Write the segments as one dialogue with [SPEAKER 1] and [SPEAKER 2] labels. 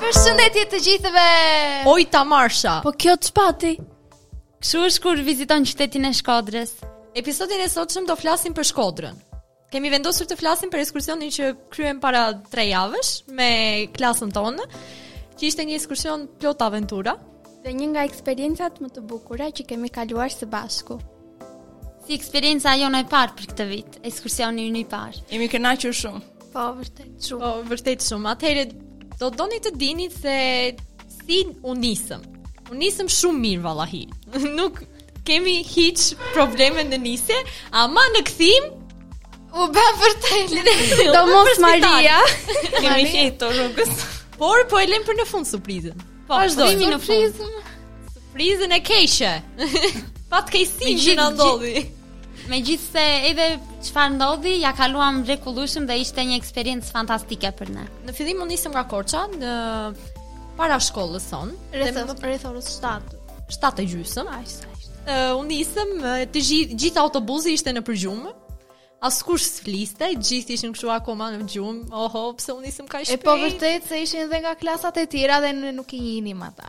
[SPEAKER 1] Përshëndetje të gjithëve.
[SPEAKER 2] Oj Tamarsha.
[SPEAKER 1] Po kjo çpati.
[SPEAKER 3] Kështu është kur viziton qytetin e Shkodrës.
[SPEAKER 2] Episodin e sotshëm do flasim për Shkodrën. Kemi vendosur të flasim për ekskursionin që kryem para 3 javësh me klasën tonë, që ishte një ekskursion plot aventura
[SPEAKER 1] dhe një nga eksperiencat më të bukura që kemi kaluar së bashku.
[SPEAKER 3] Si eksperienca jona e parë për këtë vit, ekskursioni ynë i parë.
[SPEAKER 4] Jemi kënaqur shumë.
[SPEAKER 1] Po, vërtet shumë.
[SPEAKER 2] Po, vërtet shumë. Atëherë do të doni të dini se si u nisëm. U nisëm shumë mirë vallahi. Nuk kemi hiç probleme në nisje, ama në kthim
[SPEAKER 1] u bë vërtet. Domos Maria.
[SPEAKER 4] Kemi mbetur rrugës.
[SPEAKER 2] Por po e lëmë për në fund surprizën.
[SPEAKER 3] Po, vazhdojmë në
[SPEAKER 1] surprizën.
[SPEAKER 2] Surprizën e keqe.
[SPEAKER 3] Fatkeqësi
[SPEAKER 2] që na ndodhi.
[SPEAKER 3] Megjithëse edhe çfarë ndodhi, ia kaluam mrekullueshëm dhe ishte një eksperiencë fantastike për ne.
[SPEAKER 2] Në fillim u nisëm nga Korça në para shkollës sonë,
[SPEAKER 1] rreth rreth orës 7.
[SPEAKER 2] 7 e gjysmë.
[SPEAKER 1] Ai sa ishte.
[SPEAKER 2] Uh, u nisëm të gjithë gjithë autobusi ishte në përgjumë. Askush s'fliste, gjithë ishin kështu akoma në gjumë, oho, pse u nisëm kaq shpejt.
[SPEAKER 1] E po vërtet se ishin dhe nga klasat e tjera dhe ne nuk i njihnim ata.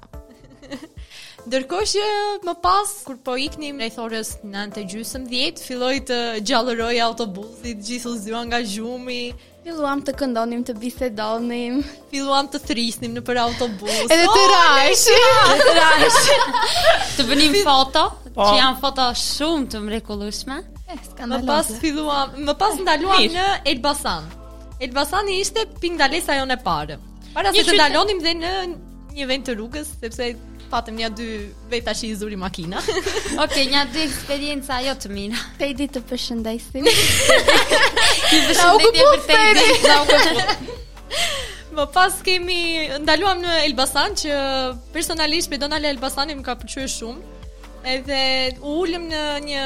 [SPEAKER 2] Ndërkohë që më pas kur po iknim rreth orës 9:30, filloi të gjallërojë autobusi, gjithë u zgjuan nga gjumi,
[SPEAKER 1] Filluam të këndonim, të bisedonim,
[SPEAKER 2] filluam të thërrisnim nëpër autobus.
[SPEAKER 1] Edhe të rrash, edhe
[SPEAKER 3] të rrash. Të bënim foto,
[SPEAKER 4] po.
[SPEAKER 3] që janë foto shumë të mrekullueshme.
[SPEAKER 1] Eh,
[SPEAKER 2] më pas filluam, më pas ndaluam në Elbasan. Elbasani ishte pikëndalesa jonë e parë. Para se të ndalonim dhe në një vend të rrugës, sepse patëm një dy Veta që i zuri makina.
[SPEAKER 3] Okej, okay, një dy eksperienca jo të mira.
[SPEAKER 1] Tedi të përshëndesim. Ti
[SPEAKER 3] përshëndetje për Tedi.
[SPEAKER 2] Më pas kemi ndaluam në Elbasan që personalisht për Donaldin Elbasani më ka pëlqyer shumë. Edhe u ulëm në një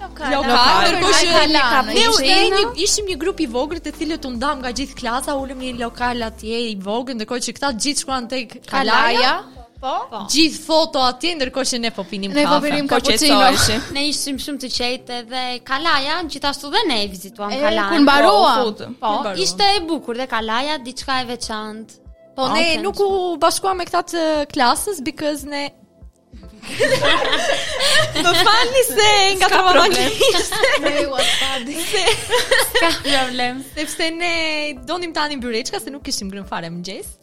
[SPEAKER 2] lokal,
[SPEAKER 4] lokal,
[SPEAKER 2] lokal,
[SPEAKER 1] lokal,
[SPEAKER 2] ne u jeni ishim një grup i vogël të cilët u ndamë nga gjithë klasa, ulëm në një lokal atje i vogël, ndërkohë që këta gjithë shkuan tek Kalaja. Kalaja.
[SPEAKER 1] Po? Po.
[SPEAKER 2] Gjithë foto atje ndërkohë që ne po pinim kafe.
[SPEAKER 1] Ne po pinim
[SPEAKER 4] po
[SPEAKER 1] kafe.
[SPEAKER 4] Po
[SPEAKER 3] ne ishim shumë të qetë dhe Kalaja gjithashtu dhe ne vizituam Kalajën.
[SPEAKER 1] Kur mbarua.
[SPEAKER 4] Po,
[SPEAKER 3] po ishte e bukur dhe Kalaja diçka e veçantë.
[SPEAKER 2] Po ne nuk u bashkuam me këta të klasës because ne Më falni se nga
[SPEAKER 1] të më nëgjë
[SPEAKER 3] Ska problem
[SPEAKER 2] Sepse ne donim të hanim byreçka Se nuk kishim ngrënë fare mëngjes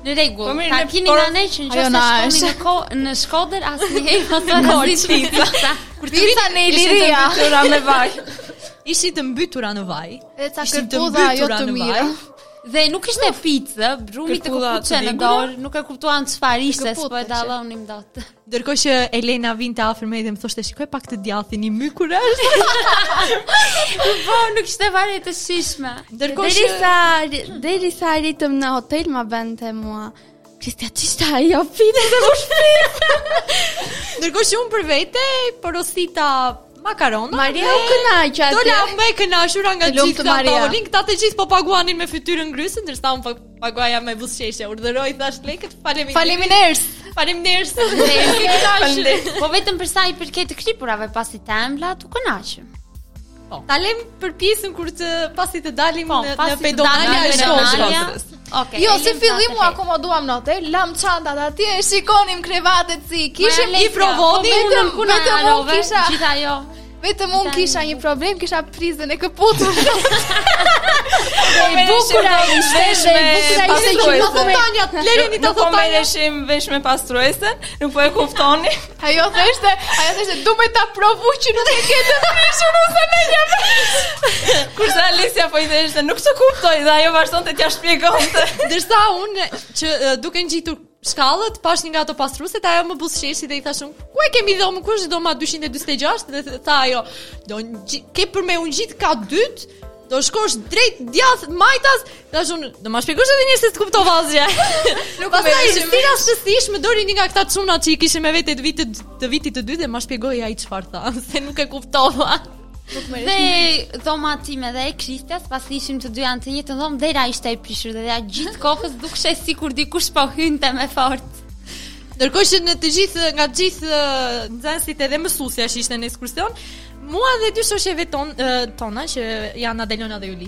[SPEAKER 2] Në
[SPEAKER 3] rregull.
[SPEAKER 4] Po mirë,
[SPEAKER 3] keni na ne që nëse shkoni në ko, në Shkodër asnjëherë mos ta rrezikoni.
[SPEAKER 2] Kur
[SPEAKER 1] ti sa në Iliria,
[SPEAKER 4] do ra me vaj.
[SPEAKER 2] Ishin të mbytura në vaj.
[SPEAKER 1] Dhe ca kërpudha jo të mira.
[SPEAKER 3] Dhe nuk ishte pizza, brumi të
[SPEAKER 4] këputej
[SPEAKER 3] në dorë, nuk e kuptuam çfarë ishte, s'po e dallonim dot.
[SPEAKER 2] Ndërkohë që Elena vinte afër meje dhe më thoshte shikoje pak djathin i mykur është.
[SPEAKER 3] po nuk ishin fare të shijshme.
[SPEAKER 2] Ndërkohë që
[SPEAKER 1] derisa derisa arritëm në hotel ma bënte mua. Kristja që shta i o fitë dhe më shpirë
[SPEAKER 2] Ndërkohë që unë për vete Porosita makarona
[SPEAKER 1] Maria u kënaq atë
[SPEAKER 2] Dola më e kënaqura nga gjithë Këta të gjithë po paguanin me fytyrën ngrysur Ndërsa unë po Paguaja me buzëqeshje, urdhëro i thashë lekët, faleminderit.
[SPEAKER 1] Faleminderit.
[SPEAKER 2] Faleminderit.
[SPEAKER 3] Faleminderit. Po vetëm për sa i përket të kripurave pasi të ëmblat u kënaqëm.
[SPEAKER 2] Po. Ta lëmë për pjesën kur të pasi të dalim
[SPEAKER 3] po,
[SPEAKER 2] në, në
[SPEAKER 3] pedonalen
[SPEAKER 2] e
[SPEAKER 3] Shkodrës. Okay,
[SPEAKER 1] jo, si fillim u akomoduam në hotel, lamë çantat atje, i shikonim krevatet si i
[SPEAKER 3] kishim
[SPEAKER 2] i
[SPEAKER 3] provonim,
[SPEAKER 1] vetëm
[SPEAKER 3] ku na harove, gjithë ajo.
[SPEAKER 1] Vetëm unë kisha një problem, kisha prizën e këputur.
[SPEAKER 4] E
[SPEAKER 1] bukura ishte, e bukura ishte që nuk po
[SPEAKER 2] tonja.
[SPEAKER 4] Lejeni ta
[SPEAKER 2] thotë. Po
[SPEAKER 4] merreshim vesh me pastruesen, nuk po e kuptonim.
[SPEAKER 1] Ajo thoshte, ajo thoshte duhet ta provoj që nuk e ke të prishur ose me një.
[SPEAKER 4] Kurse Alicia po i thoshte nuk të kuptoj dhe ajo vazhdonte t'ia shpjegonte.
[SPEAKER 2] Ndërsa unë që duke ngjitur shkallët, pashë një nga ato pastrueset, ajo më buzëqeshi dhe i thashë unë, ku e kemi dhomën, ku është dhoma 246, dhe tha ajo, domethënë ke për m'u ngjit kat dytë, do shkosh drejt djathtas majtas, dhe i thashë unë, do ma shpjegosh edhe një herë se s'të kuptova gjë. Nuk Pastaj shyqyr rastësisht, më doli një nga këta çunat që i kishim me vete të vitit të, vitit të dytë dhe ma shpjegoi ai çfarë tha, se nuk e kuptova.
[SPEAKER 3] Dhe dhoma time dhe e Kristjas, pasi ishim të dyja në të njëjtën dhomë, dera ishte e prishur dera gjithë kohës dukeshe sikur dikush po hynte me forcë.
[SPEAKER 2] Ndërkohë që nga të gjithë nga të gjithë nxënësit edhe mësuesja që ishte në ekskursion, mua dhe dy shoqeve ton, tona që janë Adelona dhe
[SPEAKER 5] Juli.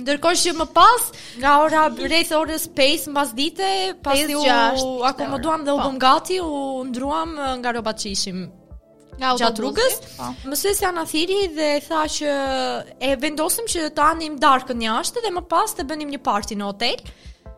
[SPEAKER 2] Ndërkohë që më pas, nga ora rreth orës 5 mbas dite, pasi u akomoduam dhe u
[SPEAKER 1] po.
[SPEAKER 2] bëmë gati, u ndërruam nga rrobat që ishim
[SPEAKER 1] nga
[SPEAKER 2] autobusi. Rrugës,
[SPEAKER 1] po.
[SPEAKER 2] mësuesja na thirri dhe tha që e vendosëm që të hanim darkën jashtë dhe më pas të bënim një party në hotel.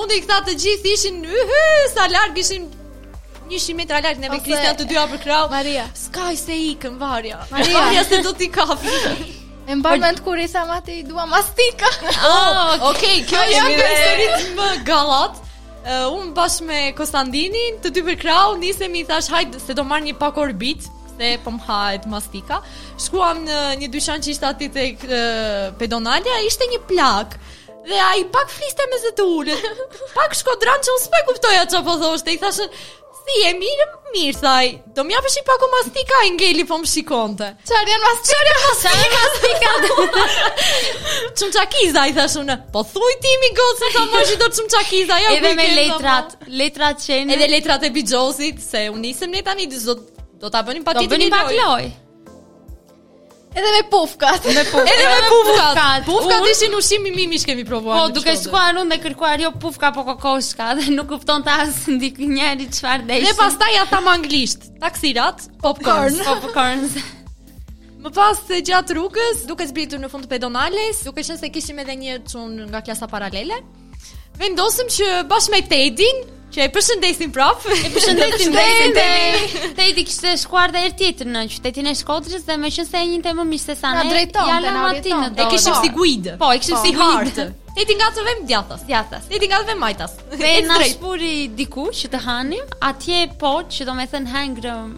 [SPEAKER 2] Fundi këta të gjithë ishin yhy, sa larg ishin 100 metra larg ne
[SPEAKER 1] me
[SPEAKER 2] Kristian të dyja për krahu.
[SPEAKER 1] Maria,
[SPEAKER 2] s'ka se ikën varja.
[SPEAKER 1] Maria,
[SPEAKER 2] varja se do t'i kapi.
[SPEAKER 1] E mba mend kur tha Mati dua mastika.
[SPEAKER 2] Oh, okay, kjo është
[SPEAKER 4] një
[SPEAKER 2] histori më gallat. Uh, unë bashkë me Kostandinin, të dy për krahu, nisemi i thashë hajde se do marrim pak orbit, se po më hahet mastika. Shkuam në një dyqan që ishte aty tek uh, pedonalja, ishte një plak. Dhe ai pak fliste me zë të ulët. Pak shkodrane që unë s'po e kuptoja çfarë po thoshte. I thashë, "Si je mirë, mirë tha ai. Do më japësh një pako mastika ai ngeli po më shikonte."
[SPEAKER 1] Çfarë janë mas
[SPEAKER 3] çfarë janë mas çfarë janë mastika?
[SPEAKER 2] Çamçakëza i thashë unë. Po thuj ti mi gocë sa më shi do çamçakëza ajo.
[SPEAKER 3] Edhe me letrat, letrat që janë.
[SPEAKER 2] Edhe letrat e bixhosit se unë nisem ne tani do do ta bënim patjetër.
[SPEAKER 3] Do
[SPEAKER 2] bënim
[SPEAKER 3] pak
[SPEAKER 2] lojë.
[SPEAKER 1] Edhe me pufkat. Me pufkat.
[SPEAKER 2] Edhe me pufkat.
[SPEAKER 3] Pufkat Unë-
[SPEAKER 2] ishin ushqimi më i mirë që kemi provuar.
[SPEAKER 3] Po,
[SPEAKER 2] në
[SPEAKER 3] duke
[SPEAKER 2] shkollë.
[SPEAKER 3] shkuar unë dhe kërkuar jo pufka po kokoshka dhe nuk kuptonte asnjë njeri çfarë dhe
[SPEAKER 2] Dhe pastaj ia thamë anglisht, taksirat, popcorn.
[SPEAKER 3] Popcorn.
[SPEAKER 2] Më pas gjatë rrugës, duke zbritur në fund të pedonales, duke qenë se kishim edhe një çun nga klasa paralele, Vendosëm që bashkë me Tedin, që e përshëndesim prap. E
[SPEAKER 3] përshëndesim Tedin. Tedi kishte shkuar dhe herë tjetër në qytetin e Shkodrës dhe meqenëse e njihte më mirë sesa ne.
[SPEAKER 1] Na drejton,
[SPEAKER 3] ja,
[SPEAKER 1] na drejton.
[SPEAKER 2] E kishim po. si guidë.
[SPEAKER 3] Po, e kishim po. si
[SPEAKER 2] hartë. Tedi nga të vemi djathtas.
[SPEAKER 3] Djathtas.
[SPEAKER 2] Tedi nga të vemi majtas.
[SPEAKER 3] Dhe na shpuri diku që të hanim, atje po, që
[SPEAKER 2] domethënë hëngrëm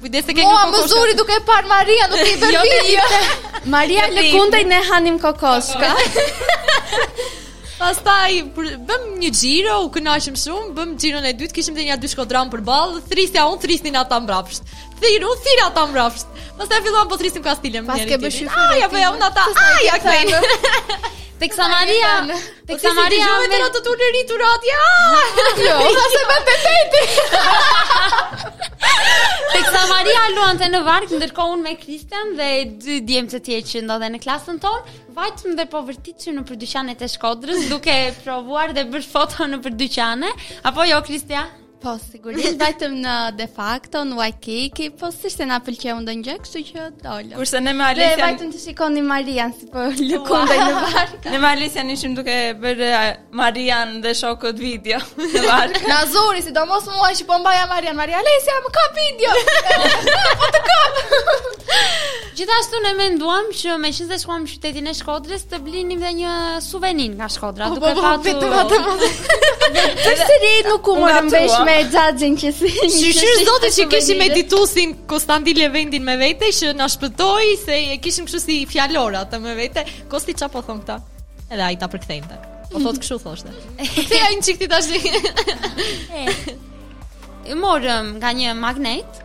[SPEAKER 2] Kujdes se ke
[SPEAKER 1] kokoshka.
[SPEAKER 2] Mua
[SPEAKER 1] më zuri duke e parë Maria, nuk i bën video.
[SPEAKER 5] Maria lëkundej ne hanim kokoshka.
[SPEAKER 2] Pastaj bëmë një xhiro, u kënaqëm shumë, bëmë xhiron e dytë, kishim dhe një dy shkodranë përballë, thërrisja unë thërrisnin ata mbrapsht. Thirr unë, thirr ata mbrapsht. Pastaj filluam po thërrisnim kastile
[SPEAKER 1] me
[SPEAKER 2] njëri.
[SPEAKER 1] Paske
[SPEAKER 2] bësh
[SPEAKER 1] një fjalë.
[SPEAKER 2] Ai apo ja unë ata. Ai ia kthen.
[SPEAKER 3] Teksa Maria Teksa Maria
[SPEAKER 2] me
[SPEAKER 3] vetëm
[SPEAKER 2] ato tulëri turatja.
[SPEAKER 1] Jo, sa se bën pepete.
[SPEAKER 3] Teksa Maria luante në varkë ndërkohë unë me Kristian dhe dy djem të tjerë që ndodhen në klasën tonë, vajtëm dhe po vërtiteshim nëpër dyqanet e Shkodrës duke provuar dhe bërë foto nëpër dyqane. Apo jo Kristian?
[SPEAKER 5] Po, sigurisht vajtëm në DeFacto, në Waikiki, po s'është se na pëlqeu ndonjë gjë, kështu që dolëm.
[SPEAKER 4] Kurse ne me Alesian...
[SPEAKER 5] Ne vajtëm të shikonim Marian, si po lëkundej në varkë.
[SPEAKER 4] Ne me Alesian ishim duke bërë eh, Marian dhe shokët video në varkë.
[SPEAKER 1] Na zuri, sidomos mua që po mbaja Marian, Maria Alesia, më kap video! po të kap!
[SPEAKER 3] Gjithashtu ne menduam që meqenëse shkuam në qytetin e Shkodrës të blinim dhe një suvenir nga Shkodra,
[SPEAKER 1] po,
[SPEAKER 3] duke
[SPEAKER 1] po, po,
[SPEAKER 3] patur
[SPEAKER 1] vetëm atë mundësi.
[SPEAKER 5] Përsëri nuk u morëm vesh me xhaxhin që shiste.
[SPEAKER 2] Shyqyr zoti që kishim edituesin Konstantin Levendin me vete që na shpëtoi se e kishim kështu si fjalor atë me vete. Kosti ça po thonë këta? Edhe ai ta përkthente. Po thotë kështu thoshte. Ti ai një çikti tash.
[SPEAKER 3] E morëm nga një magnet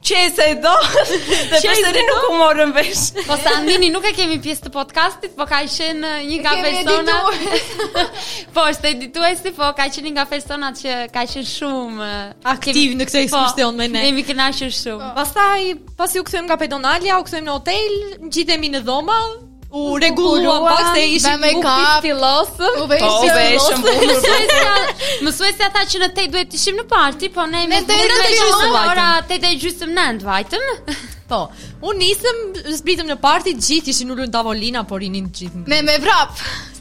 [SPEAKER 4] Qese i do, dhe qese përsëri nuk u morëm vesh.
[SPEAKER 3] Kostandinin, nuk e kemi pjesë të podcastit, po ka qenë një nga persona. po është edituesi, po ka qenë një nga personat që ka qenë shumë
[SPEAKER 2] aktiv kemi, në këtë po, ekskursion po, me ne.
[SPEAKER 3] Jemi kënaqur shumë. Po.
[SPEAKER 2] Pastaj, pasi u kthyem nga Pedonalja, u kthyem në hotel, ngjitemi në dhoma, u rregullua pak se ishim
[SPEAKER 5] me
[SPEAKER 1] këta filozofë
[SPEAKER 4] u veshëm bukur
[SPEAKER 3] mësuesja tha që në tetë duhet të ishim në parti po ne
[SPEAKER 1] ne
[SPEAKER 3] tetë
[SPEAKER 1] e
[SPEAKER 3] gjysmë ora tetë e gjysmë nëntë vajtëm
[SPEAKER 2] po u nisëm zbritëm në parti gjithë ishin ulur në tavolina po rrinin gjithë
[SPEAKER 1] ne me vrap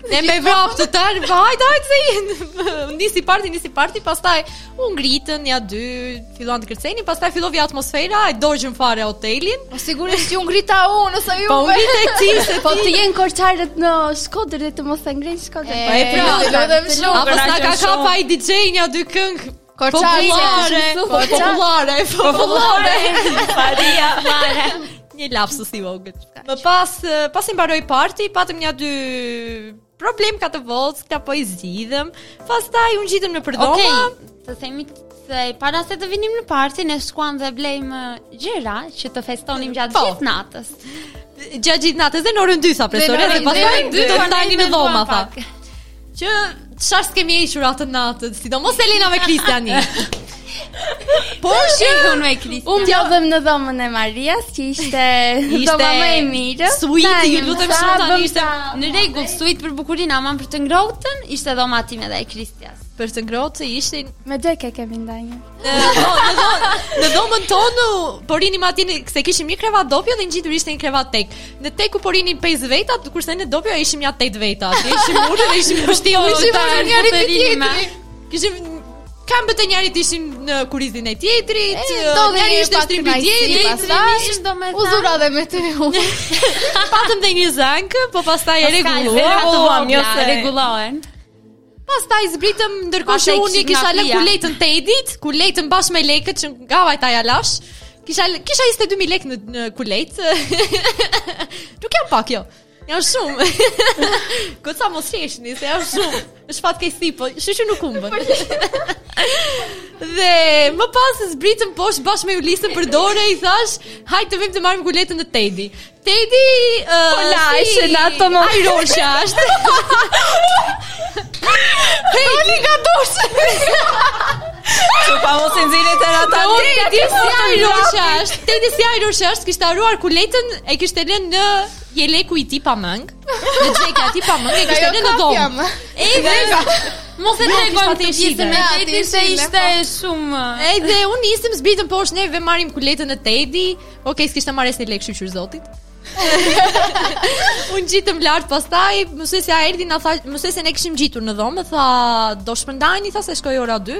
[SPEAKER 2] ne me vrap të tërë hajt hajt se jemi nisi parti nisi parti pastaj U ngritën ja dy, filluan të kërcenin, pastaj filloi atmosfera, e dogjën fare hotelin.
[SPEAKER 1] Po sigurisht ju ngrita unë edhe ju.
[SPEAKER 2] Po u ngrite ti se
[SPEAKER 5] po të jenë korçarët në Shkodër dhe të mos e ngrenë Shkodër. Po e
[SPEAKER 1] pra,
[SPEAKER 5] do
[SPEAKER 1] të
[SPEAKER 5] them
[SPEAKER 1] shumë.
[SPEAKER 2] Apo sa kërkuam DJ-in ja dy këngë.
[SPEAKER 5] Korçare,
[SPEAKER 2] popullore, popullore.
[SPEAKER 4] Maria, mare.
[SPEAKER 2] Një lapsus i vogël. Më pas, pasi mbaroi parti, patëm një dy Problemka të vogla, ta po i zgjidhëm. Pastaj u ngjitëm nëpër dhoma.
[SPEAKER 3] Okej, okay, të themi se para se të vinim në parti ne shkuam dhe blemë gjëra që të festonim gjatë
[SPEAKER 2] po.
[SPEAKER 3] gjithë natës.
[SPEAKER 2] Gjatë gjithë natës dhe në orën 2 sa
[SPEAKER 1] presorja
[SPEAKER 2] dhe pastaj 2 do të ndaheni në dhoma tha. Që çfarë s'kemi hequr atë natë, sidomos Elena me Kristianin.
[SPEAKER 3] Po shihnin me Kristian.
[SPEAKER 5] Unë do vija në dhomën e Marias, që ishte dhoma më e mirë. Suite,
[SPEAKER 2] ju lutem shumë tani ishte
[SPEAKER 3] në rregull, suite për bukurinë, ama për të ngrohtën ishte dhoma time dhe e Kristias.
[SPEAKER 2] Për të ngrohtë ishin
[SPEAKER 5] me dy ke kemi ndajë.
[SPEAKER 2] Në dhomën tonë po rrinim aty se kishim një krevat dopio dhe ngjitur ishte një krevat tek. Në tekun po rrinin 5 veta, kurse në dopio ishim ja 8 veta. Ishim ulur, ishim pushtuar.
[SPEAKER 1] Ishim ulur njëri tjetrin.
[SPEAKER 2] Kishim Këmbët e njërit ishin në kurrizin e tjetrit,
[SPEAKER 1] do të
[SPEAKER 2] ishte
[SPEAKER 1] në
[SPEAKER 2] strimin
[SPEAKER 1] e
[SPEAKER 2] tjetrit,
[SPEAKER 1] pastaj
[SPEAKER 3] ishte domethënë.
[SPEAKER 1] U zura dhe me ty.
[SPEAKER 2] Patëm dhe një zënkë, po pastaj e
[SPEAKER 3] rregulluam, e
[SPEAKER 2] rregulluam,
[SPEAKER 4] jo se
[SPEAKER 3] rregullohen.
[SPEAKER 2] Pastaj zbritëm ndërkohë që unë kisha lënë kuletën te Edi, kuletën bashkë me lekët që nga vajta ia lashë. Kisha kisha 22000 lekë në, në kuletë. Nuk janë pak jo. Janë shumë. Ku sa mos qeshni, se janë shumë. Në shpat ke si, po shyqyr nuk humbën. dhe më pas zbritëm poshtë bashkë me Ulisën për dore i thashë, hajt të vemi të marrim kuletën te Edi. Teddy, uh,
[SPEAKER 5] po la, si, në ato më.
[SPEAKER 2] Ai rosha është. Hej, Doni ka dorë.
[SPEAKER 4] Ju pa mos e nxjerrë të ata.
[SPEAKER 2] Po ti si ai roshash? Ti si ai roshash? Kishte harruar kuletën e kishte lënë në Jeleku i tij pa mëngë. Në jelek të tij pa mëngë e kishte në dhomë.
[SPEAKER 1] Ej,
[SPEAKER 3] vega. Mos e trego
[SPEAKER 2] atë
[SPEAKER 3] pjesën me
[SPEAKER 1] Edin
[SPEAKER 3] se
[SPEAKER 1] ishte
[SPEAKER 3] shumë.
[SPEAKER 2] Ej, dhe u nisëm zbritëm poshtë ne vemi marrim kuletën te Edi. Okej, s'kishte marrë asnjë lek shyqyr zotit. U ngjitëm lart pastaj, mësuesja erdhi na tha, meqë ne ishim ngjitur në dhomë, tha do shpërndaheni, tha se shkoi ora 2.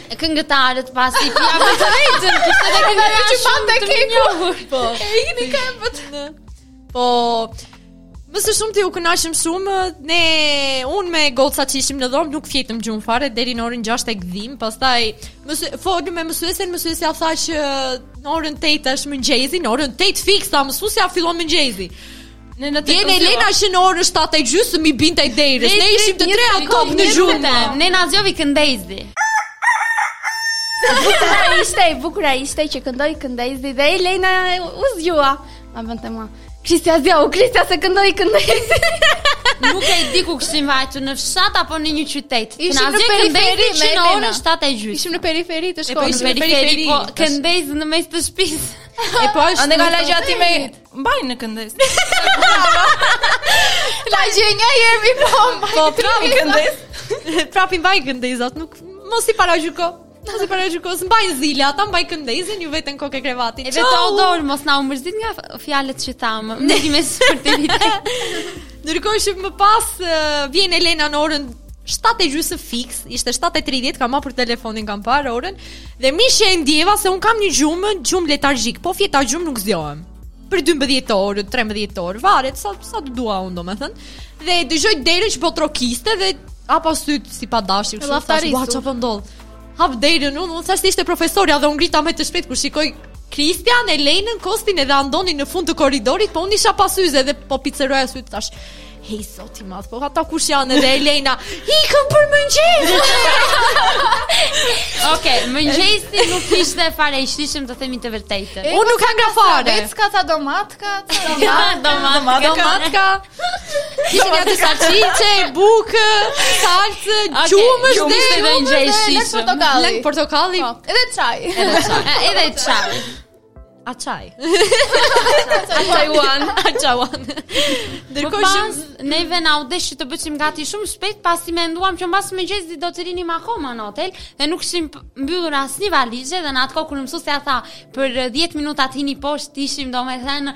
[SPEAKER 3] E këngëtarët pas i pinë me të rejtën, kështë dhe
[SPEAKER 1] këngëtarët
[SPEAKER 2] që
[SPEAKER 4] shumë të më njohur.
[SPEAKER 2] Po,
[SPEAKER 4] e
[SPEAKER 1] i
[SPEAKER 2] një ka e bëtë në. Po, më së shumë të u kënaqëm shumë, ne, unë me goca që ishim në dhomë, nuk fjetëm gjumë fare, deri në orën gjashtë e gdhimë, pastaj, folëm me mësuesen, mësuesja tha që në orën 8 është mëngjezi, në orën 8 fiks, mësuesja fillon mëngjezi.
[SPEAKER 4] Ne në
[SPEAKER 2] të Jeni Elena që në orën 7 e gjysë i binte derës Ne ishim të tre akoma në gjumë
[SPEAKER 3] Ne na zgjoi këndesi
[SPEAKER 5] Bukura ishte, bukura ishte që këndoi këndesi Dhe Elena u zgjua Më bënte mua Kristja zgjohu Kristja se këndoi këndesi
[SPEAKER 3] Nuk e di ku kishim vajtur në fshat apo në një qytet
[SPEAKER 1] Ishim në periferi me
[SPEAKER 3] Elena Në orën 7 e gjysë
[SPEAKER 1] Ishim në periferi të Shkodrës
[SPEAKER 2] Ishim
[SPEAKER 3] në periferi, po,
[SPEAKER 2] po
[SPEAKER 3] këndesi në mes të shpisë
[SPEAKER 2] E po është
[SPEAKER 4] në të të Mbajnë këndes.
[SPEAKER 1] Lagjen e kemi po.
[SPEAKER 2] Po prap
[SPEAKER 4] këndes.
[SPEAKER 2] Prap i mbaj këndes, ata nuk mos i paragjyko. Mos i paragjyko, mbaj zile, ata mbajnë këndesin, ju vetëm te koka e krevatit.
[SPEAKER 3] E vetë odor, mos na u mërzitni nga fjalët që thamë. Ne kemi sportivitet.
[SPEAKER 2] Ndërkohë që më pas vjen Elena në orën 7 e gjysë fiks, ishte 7.30, kam hapur telefonin, kam parë orën, dhe mirë që e ndjeva se unë kam një gjumë, gjumë letargjik, po fjeta gjumë nuk zgjohem. Për 12 orë, 13 orë, varet, sa, sa të dua unë, domethënë. Dhe dëgjoj derën që po trokiste dhe hapa sytë si pa dashje, kështu,
[SPEAKER 1] thashë,
[SPEAKER 2] ua, ça po ndodh. Hap derën, unë unë thashë ishte profesorja dhe u ngrita me të shpejtë kur shikoj Kristjan, Elenën, Kostin edhe Andonin në fund të korridorit, po unë isha pa syze dhe po picërroja sytë thashë. Hej, zot i madh, po ata kush janë edhe Elena? Ikëm për mëngjes.
[SPEAKER 3] Okej, okay, mëngjesi nuk ishte fare, ishte, të themi të vërtetën.
[SPEAKER 2] Unë nuk kam ngrënë fare.
[SPEAKER 1] Vezka dhe domatka,
[SPEAKER 3] dhe domatka,
[SPEAKER 2] domatka. Kishte nja dy salsiçe, bukë, salcë, gjumë,
[SPEAKER 3] gjumë,
[SPEAKER 2] dhe
[SPEAKER 3] dhe një
[SPEAKER 1] gjej shisë.
[SPEAKER 2] Lëngë portokalli.
[SPEAKER 1] Po, edhe çaj.
[SPEAKER 3] Edhe çaj. Edhe çaj.
[SPEAKER 2] A çaj.
[SPEAKER 1] A çaj uan.
[SPEAKER 2] A çaj
[SPEAKER 3] uan.
[SPEAKER 2] Ndërkohë
[SPEAKER 3] shumë.
[SPEAKER 2] Ne
[SPEAKER 3] dhe na u desh të bëheshim gati shumë shpejt, pasi menduam që mbas mëngjesit do të rrinim akoma në hotel, dhe nuk kishim mbyllur asnjë valixhe, dhe në atë kohë kur mësuesja tha, për 10 minuta të jeni poshtë, ishim domethënë,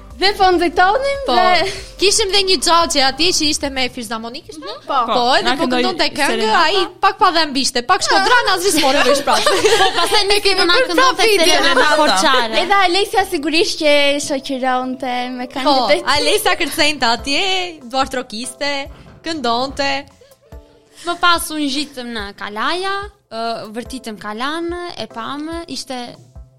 [SPEAKER 5] Dhe
[SPEAKER 1] po
[SPEAKER 5] nxitonim
[SPEAKER 2] po,
[SPEAKER 5] dhe
[SPEAKER 2] kishim dhe një xhaxha atje që ishte me fizarmonikë ishte. Mhm.
[SPEAKER 1] Po,
[SPEAKER 2] po, po,
[SPEAKER 4] edhe
[SPEAKER 2] po këndonte këngë, ai pak pa dhëmbë ishte, pak shkodran asgjë s'morëm vesh prap.
[SPEAKER 3] Po pastaj ne kemi na këndonte
[SPEAKER 4] serenata
[SPEAKER 3] korçare.
[SPEAKER 5] Edhe Alesia sigurisht që shoqëronte me këngë. Po,
[SPEAKER 2] Alesia kërcente atje, duart trokiste, këndonte.
[SPEAKER 3] Më pas u ngjitëm te kalaja, vizituam kalanë, e pamë, ishte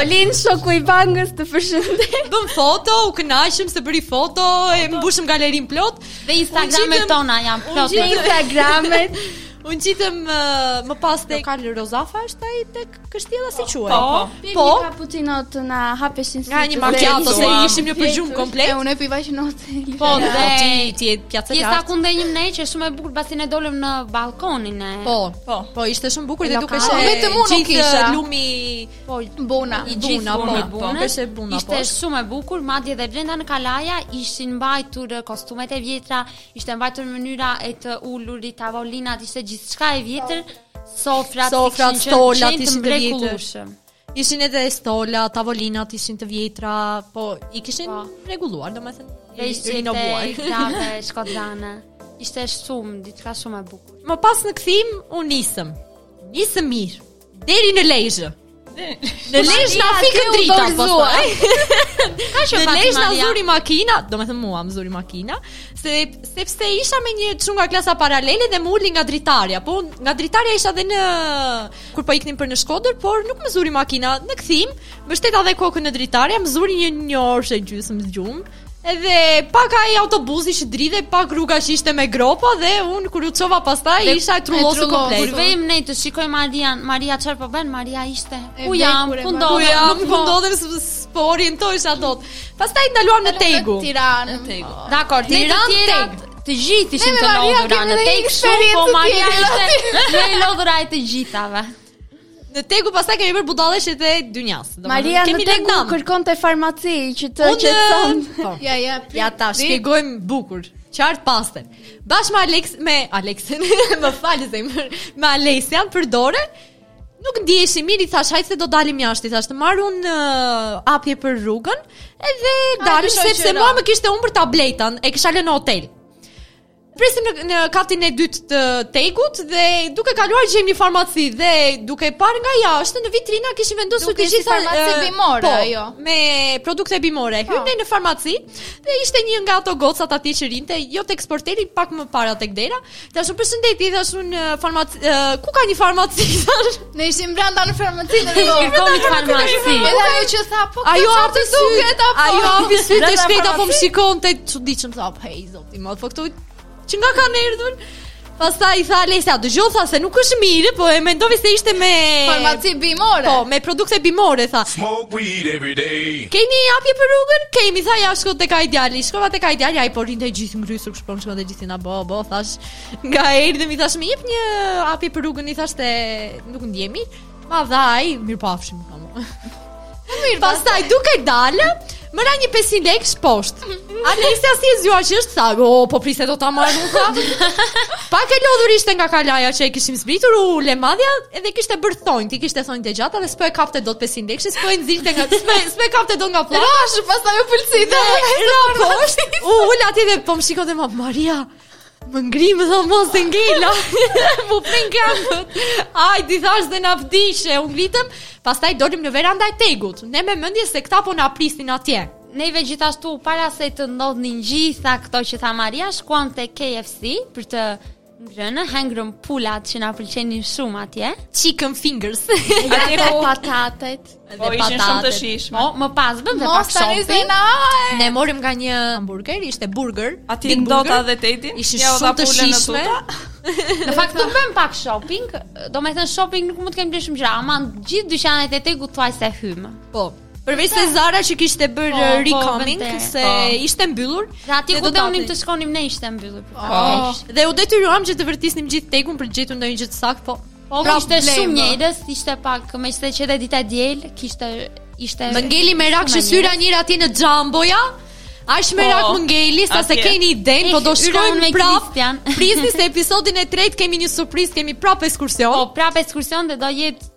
[SPEAKER 5] Olin, shoku i bangës të përshëndet.
[SPEAKER 2] Bëm foto, u kënaqëm së bëri foto, e mbushëm galerinë plot
[SPEAKER 3] dhe Instagramet tona janë plot.
[SPEAKER 5] Unë Instagramet.
[SPEAKER 2] Unë u ngjitëm uh, më pas te lokal Rozafa është ai tek kështjela si quhet
[SPEAKER 4] Po, po,
[SPEAKER 5] po.
[SPEAKER 2] po.
[SPEAKER 5] Një kapucino të na hapeshin sytë.
[SPEAKER 2] Nga një
[SPEAKER 5] makiato
[SPEAKER 2] se
[SPEAKER 4] ishim
[SPEAKER 2] ne përgjumë komplet
[SPEAKER 1] E unë e piva që në
[SPEAKER 3] hotel
[SPEAKER 2] Po,
[SPEAKER 3] dhe po,
[SPEAKER 2] ti, ti e pjatëse
[SPEAKER 3] pjatëse
[SPEAKER 2] Pjesa
[SPEAKER 3] ku ndenjëm ne qe shumë e bukur pasi ne dolëm në balkonin e
[SPEAKER 2] Po,
[SPEAKER 4] Po,
[SPEAKER 2] po ishte shumë bukur dhe duke qenë po,
[SPEAKER 1] vetëm unë nuk kisha.
[SPEAKER 2] Lumi
[SPEAKER 3] po
[SPEAKER 1] Buna,
[SPEAKER 3] i gjithë
[SPEAKER 2] po,
[SPEAKER 3] Buna,
[SPEAKER 2] po, duke qenë Buna.
[SPEAKER 3] Ishte
[SPEAKER 2] poshtë.
[SPEAKER 3] shumë e bukur, madje edhe brenda në kalaja ishin mbajtur kostumet e vjetra, ishte mbajtur mënyra e të ulurit, tavolinat, ishte gjithçka e vjetër. Sofrat,
[SPEAKER 2] sofrat, stolat ishin të vjetër. Ishin edhe stola, tavolinat ishin të vjetra, po i kishin
[SPEAKER 3] po.
[SPEAKER 2] rregulluar, domethënë, i rinovuar.
[SPEAKER 3] Ishte shkodrane. Ishte shumë, diçka shumë e bukur.
[SPEAKER 2] Më pas në kthim u nisëm. Nisëm mirë deri në Lezhë. Në Lezhë na u fik drita po.
[SPEAKER 3] Ka shumë
[SPEAKER 2] Në Lezhë na zuri makina, domethënë mua më zuri makina, se sepse isha me një çun nga klasa paralele dhe më ulin nga dritarja, po nga dritarja isha dhe në kur po iknim për në Shkodër, por nuk më zuri makina. Në kthim, mbështeta dhe kokën në dritare, më zuri një një orë e gjysmë gjumë. Edhe pak ai autobusi që dridhej, pak rruga që ishte me gropa dhe unë kur u çova pastaj
[SPEAKER 1] dhe,
[SPEAKER 2] isha e trullosur komplet.
[SPEAKER 3] Kur vejmë ne të shikojmë Marian, Maria çfarë po bën? Maria ishte. Ku jam? Ku ndodhem?
[SPEAKER 2] Ku
[SPEAKER 3] po
[SPEAKER 2] ndodhem po orientohesha dot. Pastaj ndaluam në Tegu.
[SPEAKER 1] Tiranë.
[SPEAKER 3] Dakor,
[SPEAKER 2] Tiranë.
[SPEAKER 3] Të gjithë ishin të lodhura në
[SPEAKER 1] Teg
[SPEAKER 3] shumë, po Maria ishte më e lodhura e të gjithave.
[SPEAKER 2] Në tegu pastaj kemi bërë budallëqe dhe dynjas.
[SPEAKER 5] Maria në tegu kërkonte farmaci që të qetësohej.
[SPEAKER 2] Po.
[SPEAKER 1] Ja, ja.
[SPEAKER 2] Ja ta shpjegojmë bukur. Qartë pastër. Bashkë me Alex me Alexin, më fal zemër, me Alexian për dore, Nuk ndihesha mirë, i thashë, hajde se do dalim jashtë, i thashë, të marr unë uh, hapje për rrugën, edhe dalim, sepse mua më kishte humbur tableta, e kisha lënë në hotel. Zbresim në, në katin e dytë të tegut dhe duke kaluar gjejmë një farmaci dhe duke parë nga jashtë në vitrina kishin vendosur të gjitha
[SPEAKER 1] farmaci
[SPEAKER 2] uh,
[SPEAKER 1] bimore
[SPEAKER 2] po,
[SPEAKER 1] ajo.
[SPEAKER 2] Me produkte bimore. Po. Hyjmë ne në farmaci dhe ishte një nga ato gocat aty që rrinte, jo tek sporteli, pak më para tek dera. Thashë unë përshëndetje, i thashë unë farmaci... ku ka një farmaci?
[SPEAKER 1] Ne ishim brenda në farmaci, në
[SPEAKER 3] rrugë. Në komi të farmaci.
[SPEAKER 1] Edhe ajo që tha, po
[SPEAKER 2] këtu
[SPEAKER 1] që të duket,
[SPEAKER 2] tha
[SPEAKER 1] po.
[SPEAKER 2] Ajo hapi
[SPEAKER 4] sytë
[SPEAKER 2] shpejt, apo më shikonte çuditshëm tha, po hej, zoti im, po këtu, që nga kanë ardhur? Pastaj i tha Alesa, dëgjo tha se nuk është mirë, po e mendoi se ishte me...
[SPEAKER 1] Farmaci bimore.
[SPEAKER 2] Po, me produkte bimore, tha.
[SPEAKER 6] Smoke weed every day.
[SPEAKER 2] Keni hapje për rrugën? Kemi, tha, ja shko tek ai djali. Shkova tek ai djali, ai po rrinte i gjithë ngrysur Po më shkon dhe gjithnja bo, bo, thash Nga erdhi mi thash me jep një ujë për rrugën i thash se nuk ndihemi Ma dha ai mirupafshim po më
[SPEAKER 1] Mirë
[SPEAKER 2] pastaj duke dalë Më ra një 500 lek poshtë Alesia si e zgjuar që është Tha, o, po prit se do ta marr unë tha Pak e lodhur ishte nga kalaja që e kishim zbritur U ul e madhja edhe kishte bërë thonjtë I kishte thonjtë e gjata dhe s'po e kapte dot lekshin s'po e nxirrte nga s'më s'më kapte dot nga pllaka.
[SPEAKER 1] Rashë, pastaj u pëlcite.
[SPEAKER 2] Rashë, poshtë. U ul aty dhe po më shikonte më Maria. Më ngri më thon mos se ngela. M'u mpinë këmbët. Hajde i thashë se na vdiqe. U ngritëm, pastaj dolëm në verandë e TEG-ut. Ne me mendje se këta po na prisnin atje.
[SPEAKER 3] Neve gjithashtu para se të ndodhnin gjithë këto që tha Maria, shkuam te KFC për të Ngrënë, hëngrëm pulat që na pëlqenin shumë atje.
[SPEAKER 2] Chicken fingers.
[SPEAKER 4] Ja
[SPEAKER 5] dhe patatet.
[SPEAKER 4] Dhe po,
[SPEAKER 2] patatet.
[SPEAKER 4] ishin shumë të shijshme.
[SPEAKER 3] Po, më pas bëmë dhe pak shopping.
[SPEAKER 2] Ne morëm nga një hamburger, ishte burger.
[SPEAKER 4] Ati ndota dhe teti.
[SPEAKER 2] Ishin
[SPEAKER 4] ja,
[SPEAKER 2] shumë të
[SPEAKER 4] shijshme. Në
[SPEAKER 3] fakt nuk bëmë pak shopping, domethënë shopping nuk mund të kemi blerë shumë gjëra, ama gjithë dyqanet e TEG-ut thuajse hymë.
[SPEAKER 2] Po, Përveç te Zara që kishte bërë
[SPEAKER 3] po, po,
[SPEAKER 2] recoming
[SPEAKER 3] po,
[SPEAKER 2] se
[SPEAKER 4] po.
[SPEAKER 2] ishte mbyllur.
[SPEAKER 3] Dhe
[SPEAKER 2] aty
[SPEAKER 3] ku
[SPEAKER 2] donim
[SPEAKER 3] të shkonim ne ishte mbyllur.
[SPEAKER 4] Po.
[SPEAKER 3] po.
[SPEAKER 2] Dhe u detyruam që të vërtitnim gjithë TEG-un për të gjetur ndonjë gjë të saktë, po.
[SPEAKER 3] Po
[SPEAKER 2] pra,
[SPEAKER 3] ishte shumë njerëz, ishte pak, meqë ishte edhe dita e diel, kishte ishte
[SPEAKER 2] Më ngeli
[SPEAKER 3] merak
[SPEAKER 2] që
[SPEAKER 3] s'hyra
[SPEAKER 2] njëra aty në Jumbo. Aq merak më ngeli, sa s'e keni
[SPEAKER 3] ide,
[SPEAKER 2] po do shkojmë më
[SPEAKER 3] prapë.
[SPEAKER 2] Prisni se episodin e tretë kemi një surprizë, kemi prapë ekskursion.
[SPEAKER 3] Po, prapë ekskursion dhe do jetë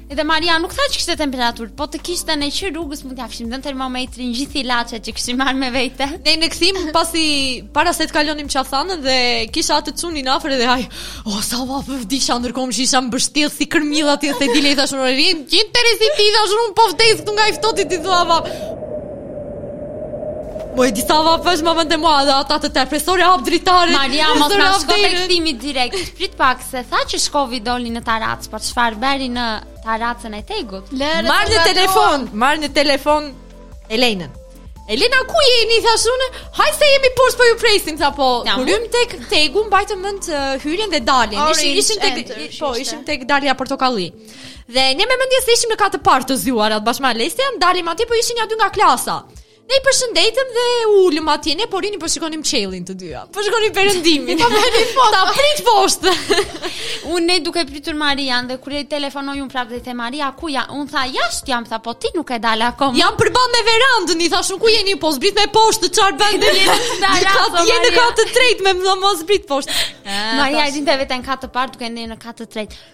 [SPEAKER 3] Edhe Maria nuk tha që kishte temperaturë, po të kishte ne që rrugës mund t'ia fusnim dhe ne termometrin gjithë ilaçet që kishim marrë me vete.
[SPEAKER 2] Ne në kthim, pasi para se të kalonim Qafë Thanën dhe kisha atë çunin afër edhe ai, o, oh, sa vapë vdiqa ndërkohë që isha mbështjellë si kërmill aty te dile i thashë unë rri, që interesit t'i thashë unë po vdes këtu nga i ftohti ti thua vapë. Po e di sa vapë fësh më vëndë e mua dhe ata të te fresore hap dritare.
[SPEAKER 3] Maria, mos na shko te kthimi direkt, prit pak, Se tha që shkovi doli në tarracë, po çfarë bëri në tarracën e TEG-ut?
[SPEAKER 2] Marr në telefon, marr në telefon Elenën. Elena ku jeni thashë unë? Hajde se jemi poshtë po ju presim tha po.
[SPEAKER 3] Ja,
[SPEAKER 2] Kur hymë tek TEG-u mbajtëm mend uh, hyrjen dhe daljen. Ishim ishim tek
[SPEAKER 1] enter,
[SPEAKER 2] po ishim tek dalja portokalli. Dhe ne me mendje se ishim në kat të parë të zgjuarat bashkë me Alesian, dalim aty po ishin ja dy nga klasa. Ne i përshëndetëm dhe u ulëm atje, ne po rrinim po shikonim qiellin të dyja. Po shikonim perëndimin. Po bënim foto. Tha zbrit poshtë.
[SPEAKER 3] Unë ne duke pritur Marian dhe kur e telefonoj unë prapë dhe i them Maria, ku je? Unë tha jashtë jam, tha po ti nuk ke dalë akoma.
[SPEAKER 2] Jam përballë me verandën, i thashë ku jeni po zbrit mi poshtë çfarë bën
[SPEAKER 3] ti
[SPEAKER 2] je në
[SPEAKER 3] tarracë.
[SPEAKER 2] Je në kat të tretë më thotë zbrit poshtë.
[SPEAKER 3] Ah, Maria dinte veten në kat të parë duke qenë në kat të tretë.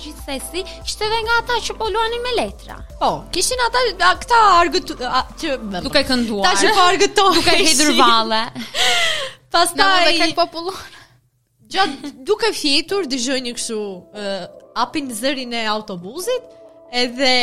[SPEAKER 3] Gjithsesi, ishte edhe nga ata që po luanin me letra.
[SPEAKER 2] Po, kishin ata këta ishin atje që
[SPEAKER 3] duke kënduar.
[SPEAKER 2] Tash po argëtohen.
[SPEAKER 3] Duke hedhur valle.
[SPEAKER 2] Pastaj
[SPEAKER 1] edhe kaq popullor.
[SPEAKER 2] Ja duke fjetur dëgjoj një kështu uh, hapin zërin e autobusit. Edhe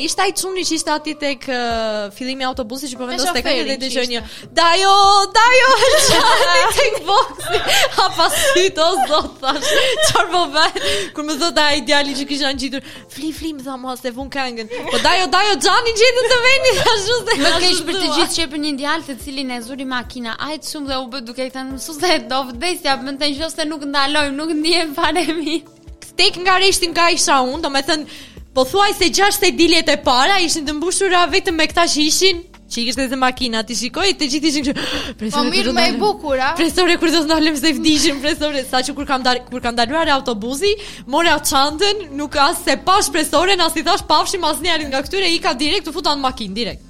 [SPEAKER 2] ishte ai çuni që ishte atje tek uh, fillimi i autobusit që po vendoste
[SPEAKER 1] ai
[SPEAKER 2] dhe dëgjoj një Dajo, dajo, xhani tek boksi Ha pasi o zot, thashë Çfarë po bëhet Kur më thotë ai djali që kisha ngjitur Fli, fli, më tha se e vunë këngën Po dajo, dajo, gjani gjitë të veni Tha shu se
[SPEAKER 3] Më keq për të gjithë qe për një djalë Të cilin e zuri makina Ai shumë dhe u bë duke i thënë Mësuese do vdes domethënë në qoftë se nuk ndalojmë Nuk ndihem fare mi
[SPEAKER 2] Tek nga rreshti nga isha unë, domethënë, pothuajse gjashtë sediljet e para ishin të mbushura vetëm me këta që ishin që i zinte makina, t'i shikoje, të gjithë ishin kështu. Ah, po
[SPEAKER 1] mirë më e bukura, a?
[SPEAKER 2] Presore kur do të ndalojmë se vdiqëm presore, saqë kur kam dalë, kur ka ndaluar autobusi, mora çantën, nuk as e pashë presoren, as i thashë pafshim asnjërit nga këtyre, ika direkt u futa në makinë direkt.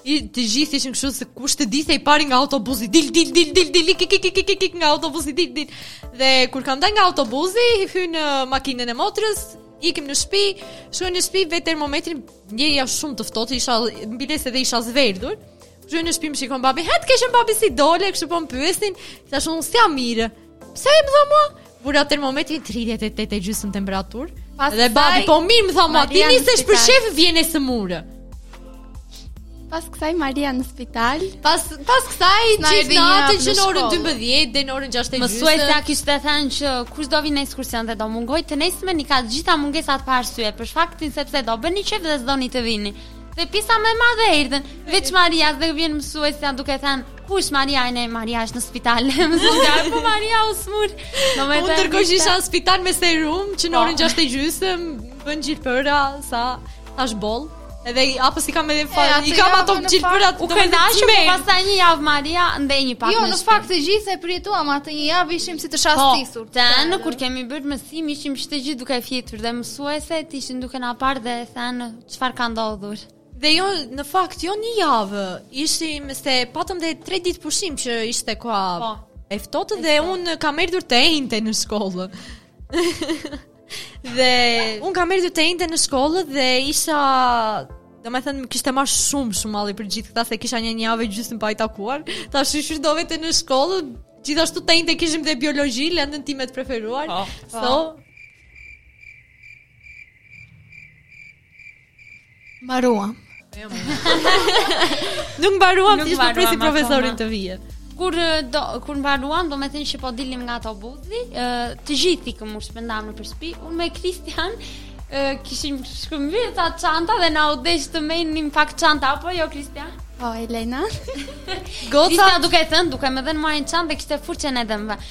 [SPEAKER 1] Të
[SPEAKER 2] gjithë ishin kështu se kush të dilte i pari nga autobusi, dil dil dil dil dil ik ik ik ik nga autobusi dil dil. Dhe kur kam dalë nga autobusi, hyn në makinën e motrës, ikim në shtëpi, shkoj në shtëpi vë termometrin, ndjeja shumë të ftohtë, isha bërë meit dhe isha zverdhur. Shkoj në shtëpi, më shikon babi, "Ha të keqen babi si dole, kështu po më pyesin." Thashë unë s'jam mirë. Pse më tha mua? Vura termometrin 38 e gjysmë temperaturë
[SPEAKER 1] Pas
[SPEAKER 2] Dhe babi, po mirë më tha mua, ti nisesh për qejf vjen e sëmurë
[SPEAKER 5] Pas kësaj Maria në spital
[SPEAKER 2] Pas, pas kësaj gjithë natën që
[SPEAKER 1] në
[SPEAKER 2] orën 12 Deri në orën 6 e gjysmë
[SPEAKER 3] Mësuesja kishte thënë që kush do vijë në ekskursion dhe do mungojë Të nesërmen i ka të gjitha mungesat pa arsye Për faktin sepse do bëni qejf dhe s'doni të vini Dhe pjesa më e madhe erdhen Veç Maria dhe vjen mësuesja duke thënë Ku është Maria e ne Maria është në spital. Më thonë ja po Maria u smur.
[SPEAKER 2] Domethënë isha në spital me serum që në
[SPEAKER 3] po.
[SPEAKER 2] orën 6 e gjysëm bën gjilpëra sa thashë boll. Edhe akoma i kam edhe fal, i kam ato gjilpërat
[SPEAKER 3] u kënaqëm, po pastaj një javë Maria ndenji pak.
[SPEAKER 1] Jo,
[SPEAKER 3] në
[SPEAKER 1] fakt të gjithë e përjetuam atë një javë ishim si të shastisur.
[SPEAKER 3] Po, ditën kur kemi bërë mësim ishim të gjithë duke fjetur dhe mësueset ishin duke na parë dhe thanë çfarë ka ndodhur.
[SPEAKER 2] Dhe jo, në fakt, jo një javë, ishim se patëm dhe tre ditë pushim që ishte koha
[SPEAKER 3] po,
[SPEAKER 2] e ftohtë dhe unë kam erdhur të enjte në shkollë. dhe unë kam erdhur të enjte në shkollë dhe isha Domethënë, më kishte marrë shumë, shumë malli për gjithë këta, se kisha një javë gjithë pa i takuar. Thashë shyqyr do vete në shkollë, gjithashtu të enjte kishim dhe biologi, lëndën time të preferuar.
[SPEAKER 4] Oh,
[SPEAKER 2] so, oh.
[SPEAKER 1] Mbaruam.
[SPEAKER 2] Jo, Nuk mbaruam, thjesht po
[SPEAKER 3] presim
[SPEAKER 2] profesorin të vijë.
[SPEAKER 3] Kurdo kur mbaruam, do të thënë që po dilnim nga autobusi, të gjithë ikëm u shpërndamë në shtëpi, unë me Kristian kishim shkëmbyer ca çanta dhe na u desh të merrnim pak çanta apo jo Kristian?
[SPEAKER 5] Po, Elena.
[SPEAKER 2] Goca
[SPEAKER 3] duke thënë, duke më dhënë marrin çantë dhe kishte furçën edhe më.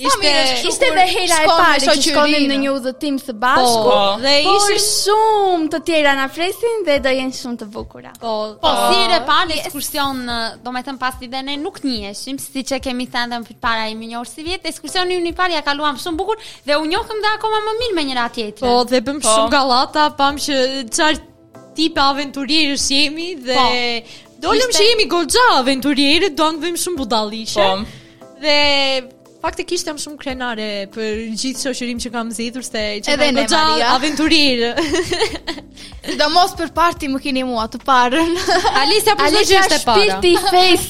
[SPEAKER 2] Ishte ishte
[SPEAKER 5] dhe hera e parë që shkonim në një udhëtim së bashku
[SPEAKER 2] po, dhe
[SPEAKER 5] po,
[SPEAKER 2] edhe
[SPEAKER 5] shumë të tjera na presin dhe do jenë shumë të bukura.
[SPEAKER 2] Po,
[SPEAKER 3] po, po si i pari ekskursion, domethën pasi dhe ne nuk njiheshim, siç e kemi thënë edhe më parë jemi njohur sivjet, ekskursioni ynë i parë ia kaluam shumë bukur dhe u njohëm dhe akoma më mirë me njëra-tjetrën.
[SPEAKER 2] Po, dhe
[SPEAKER 4] bëmë
[SPEAKER 2] shumë gallata, pamë që çfarë Tipe aventurierësh jemi dhe
[SPEAKER 3] po,
[SPEAKER 2] dolëm
[SPEAKER 3] ishte...
[SPEAKER 2] që jemi goxha aventurierë, do të bëjmë shumë budallishe.
[SPEAKER 4] Po.
[SPEAKER 2] Dhe faktikisht jam shumë krenare për gjithë shoqërinë që kam zgjedhur se
[SPEAKER 1] i
[SPEAKER 2] kam goxha aventurierë.
[SPEAKER 1] Sidomos për parti më keni mua të parën.
[SPEAKER 2] Alisa për festë është e para.
[SPEAKER 5] Shpirti i festës.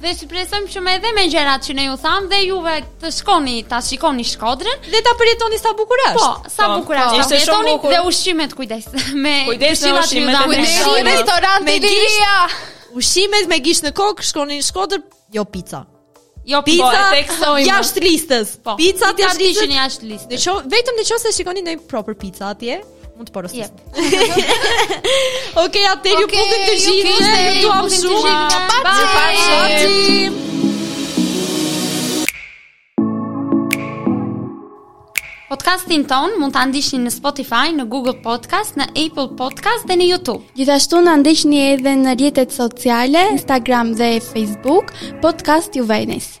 [SPEAKER 3] dhe
[SPEAKER 2] shpresojmë
[SPEAKER 3] që me edhe me gjërat që ne ju thamë dhe juve të shkoni ta shikoni Shkodrën
[SPEAKER 2] dhe ta përjetoni sa bukur është.
[SPEAKER 3] Po, sa
[SPEAKER 4] po,
[SPEAKER 3] bukur është.
[SPEAKER 4] Ishte shumë bukur.
[SPEAKER 3] Dhe ushqimet kujdes. Me
[SPEAKER 4] kujdes me ushqimet e
[SPEAKER 1] mia.
[SPEAKER 2] Në restorant
[SPEAKER 1] Iliria.
[SPEAKER 2] Ushqimet me gisht në kokë, shkoni në Shkodër, jo pizza.
[SPEAKER 3] Jo
[SPEAKER 4] po, pizza, po,
[SPEAKER 2] jashtë listës.
[SPEAKER 3] Po.
[SPEAKER 2] Pizza jashtë listës.
[SPEAKER 3] Jashtë listës.
[SPEAKER 2] Në qo, vetëm në qoftë se shikoni ndonjë proper pizza atje, Mund të porosisni.
[SPEAKER 3] Yep.
[SPEAKER 2] ok, atëherë ju puthim të gjithë. Ju duam shumë.
[SPEAKER 3] Paçim. Podcastin tonë mund ta ndiqni në Spotify, në Google Podcast, në Apple Podcast dhe në YouTube.
[SPEAKER 5] Gjithashtu na ndiqni edhe në rrjetet sociale, Instagram dhe Facebook, Podcast Juvenis.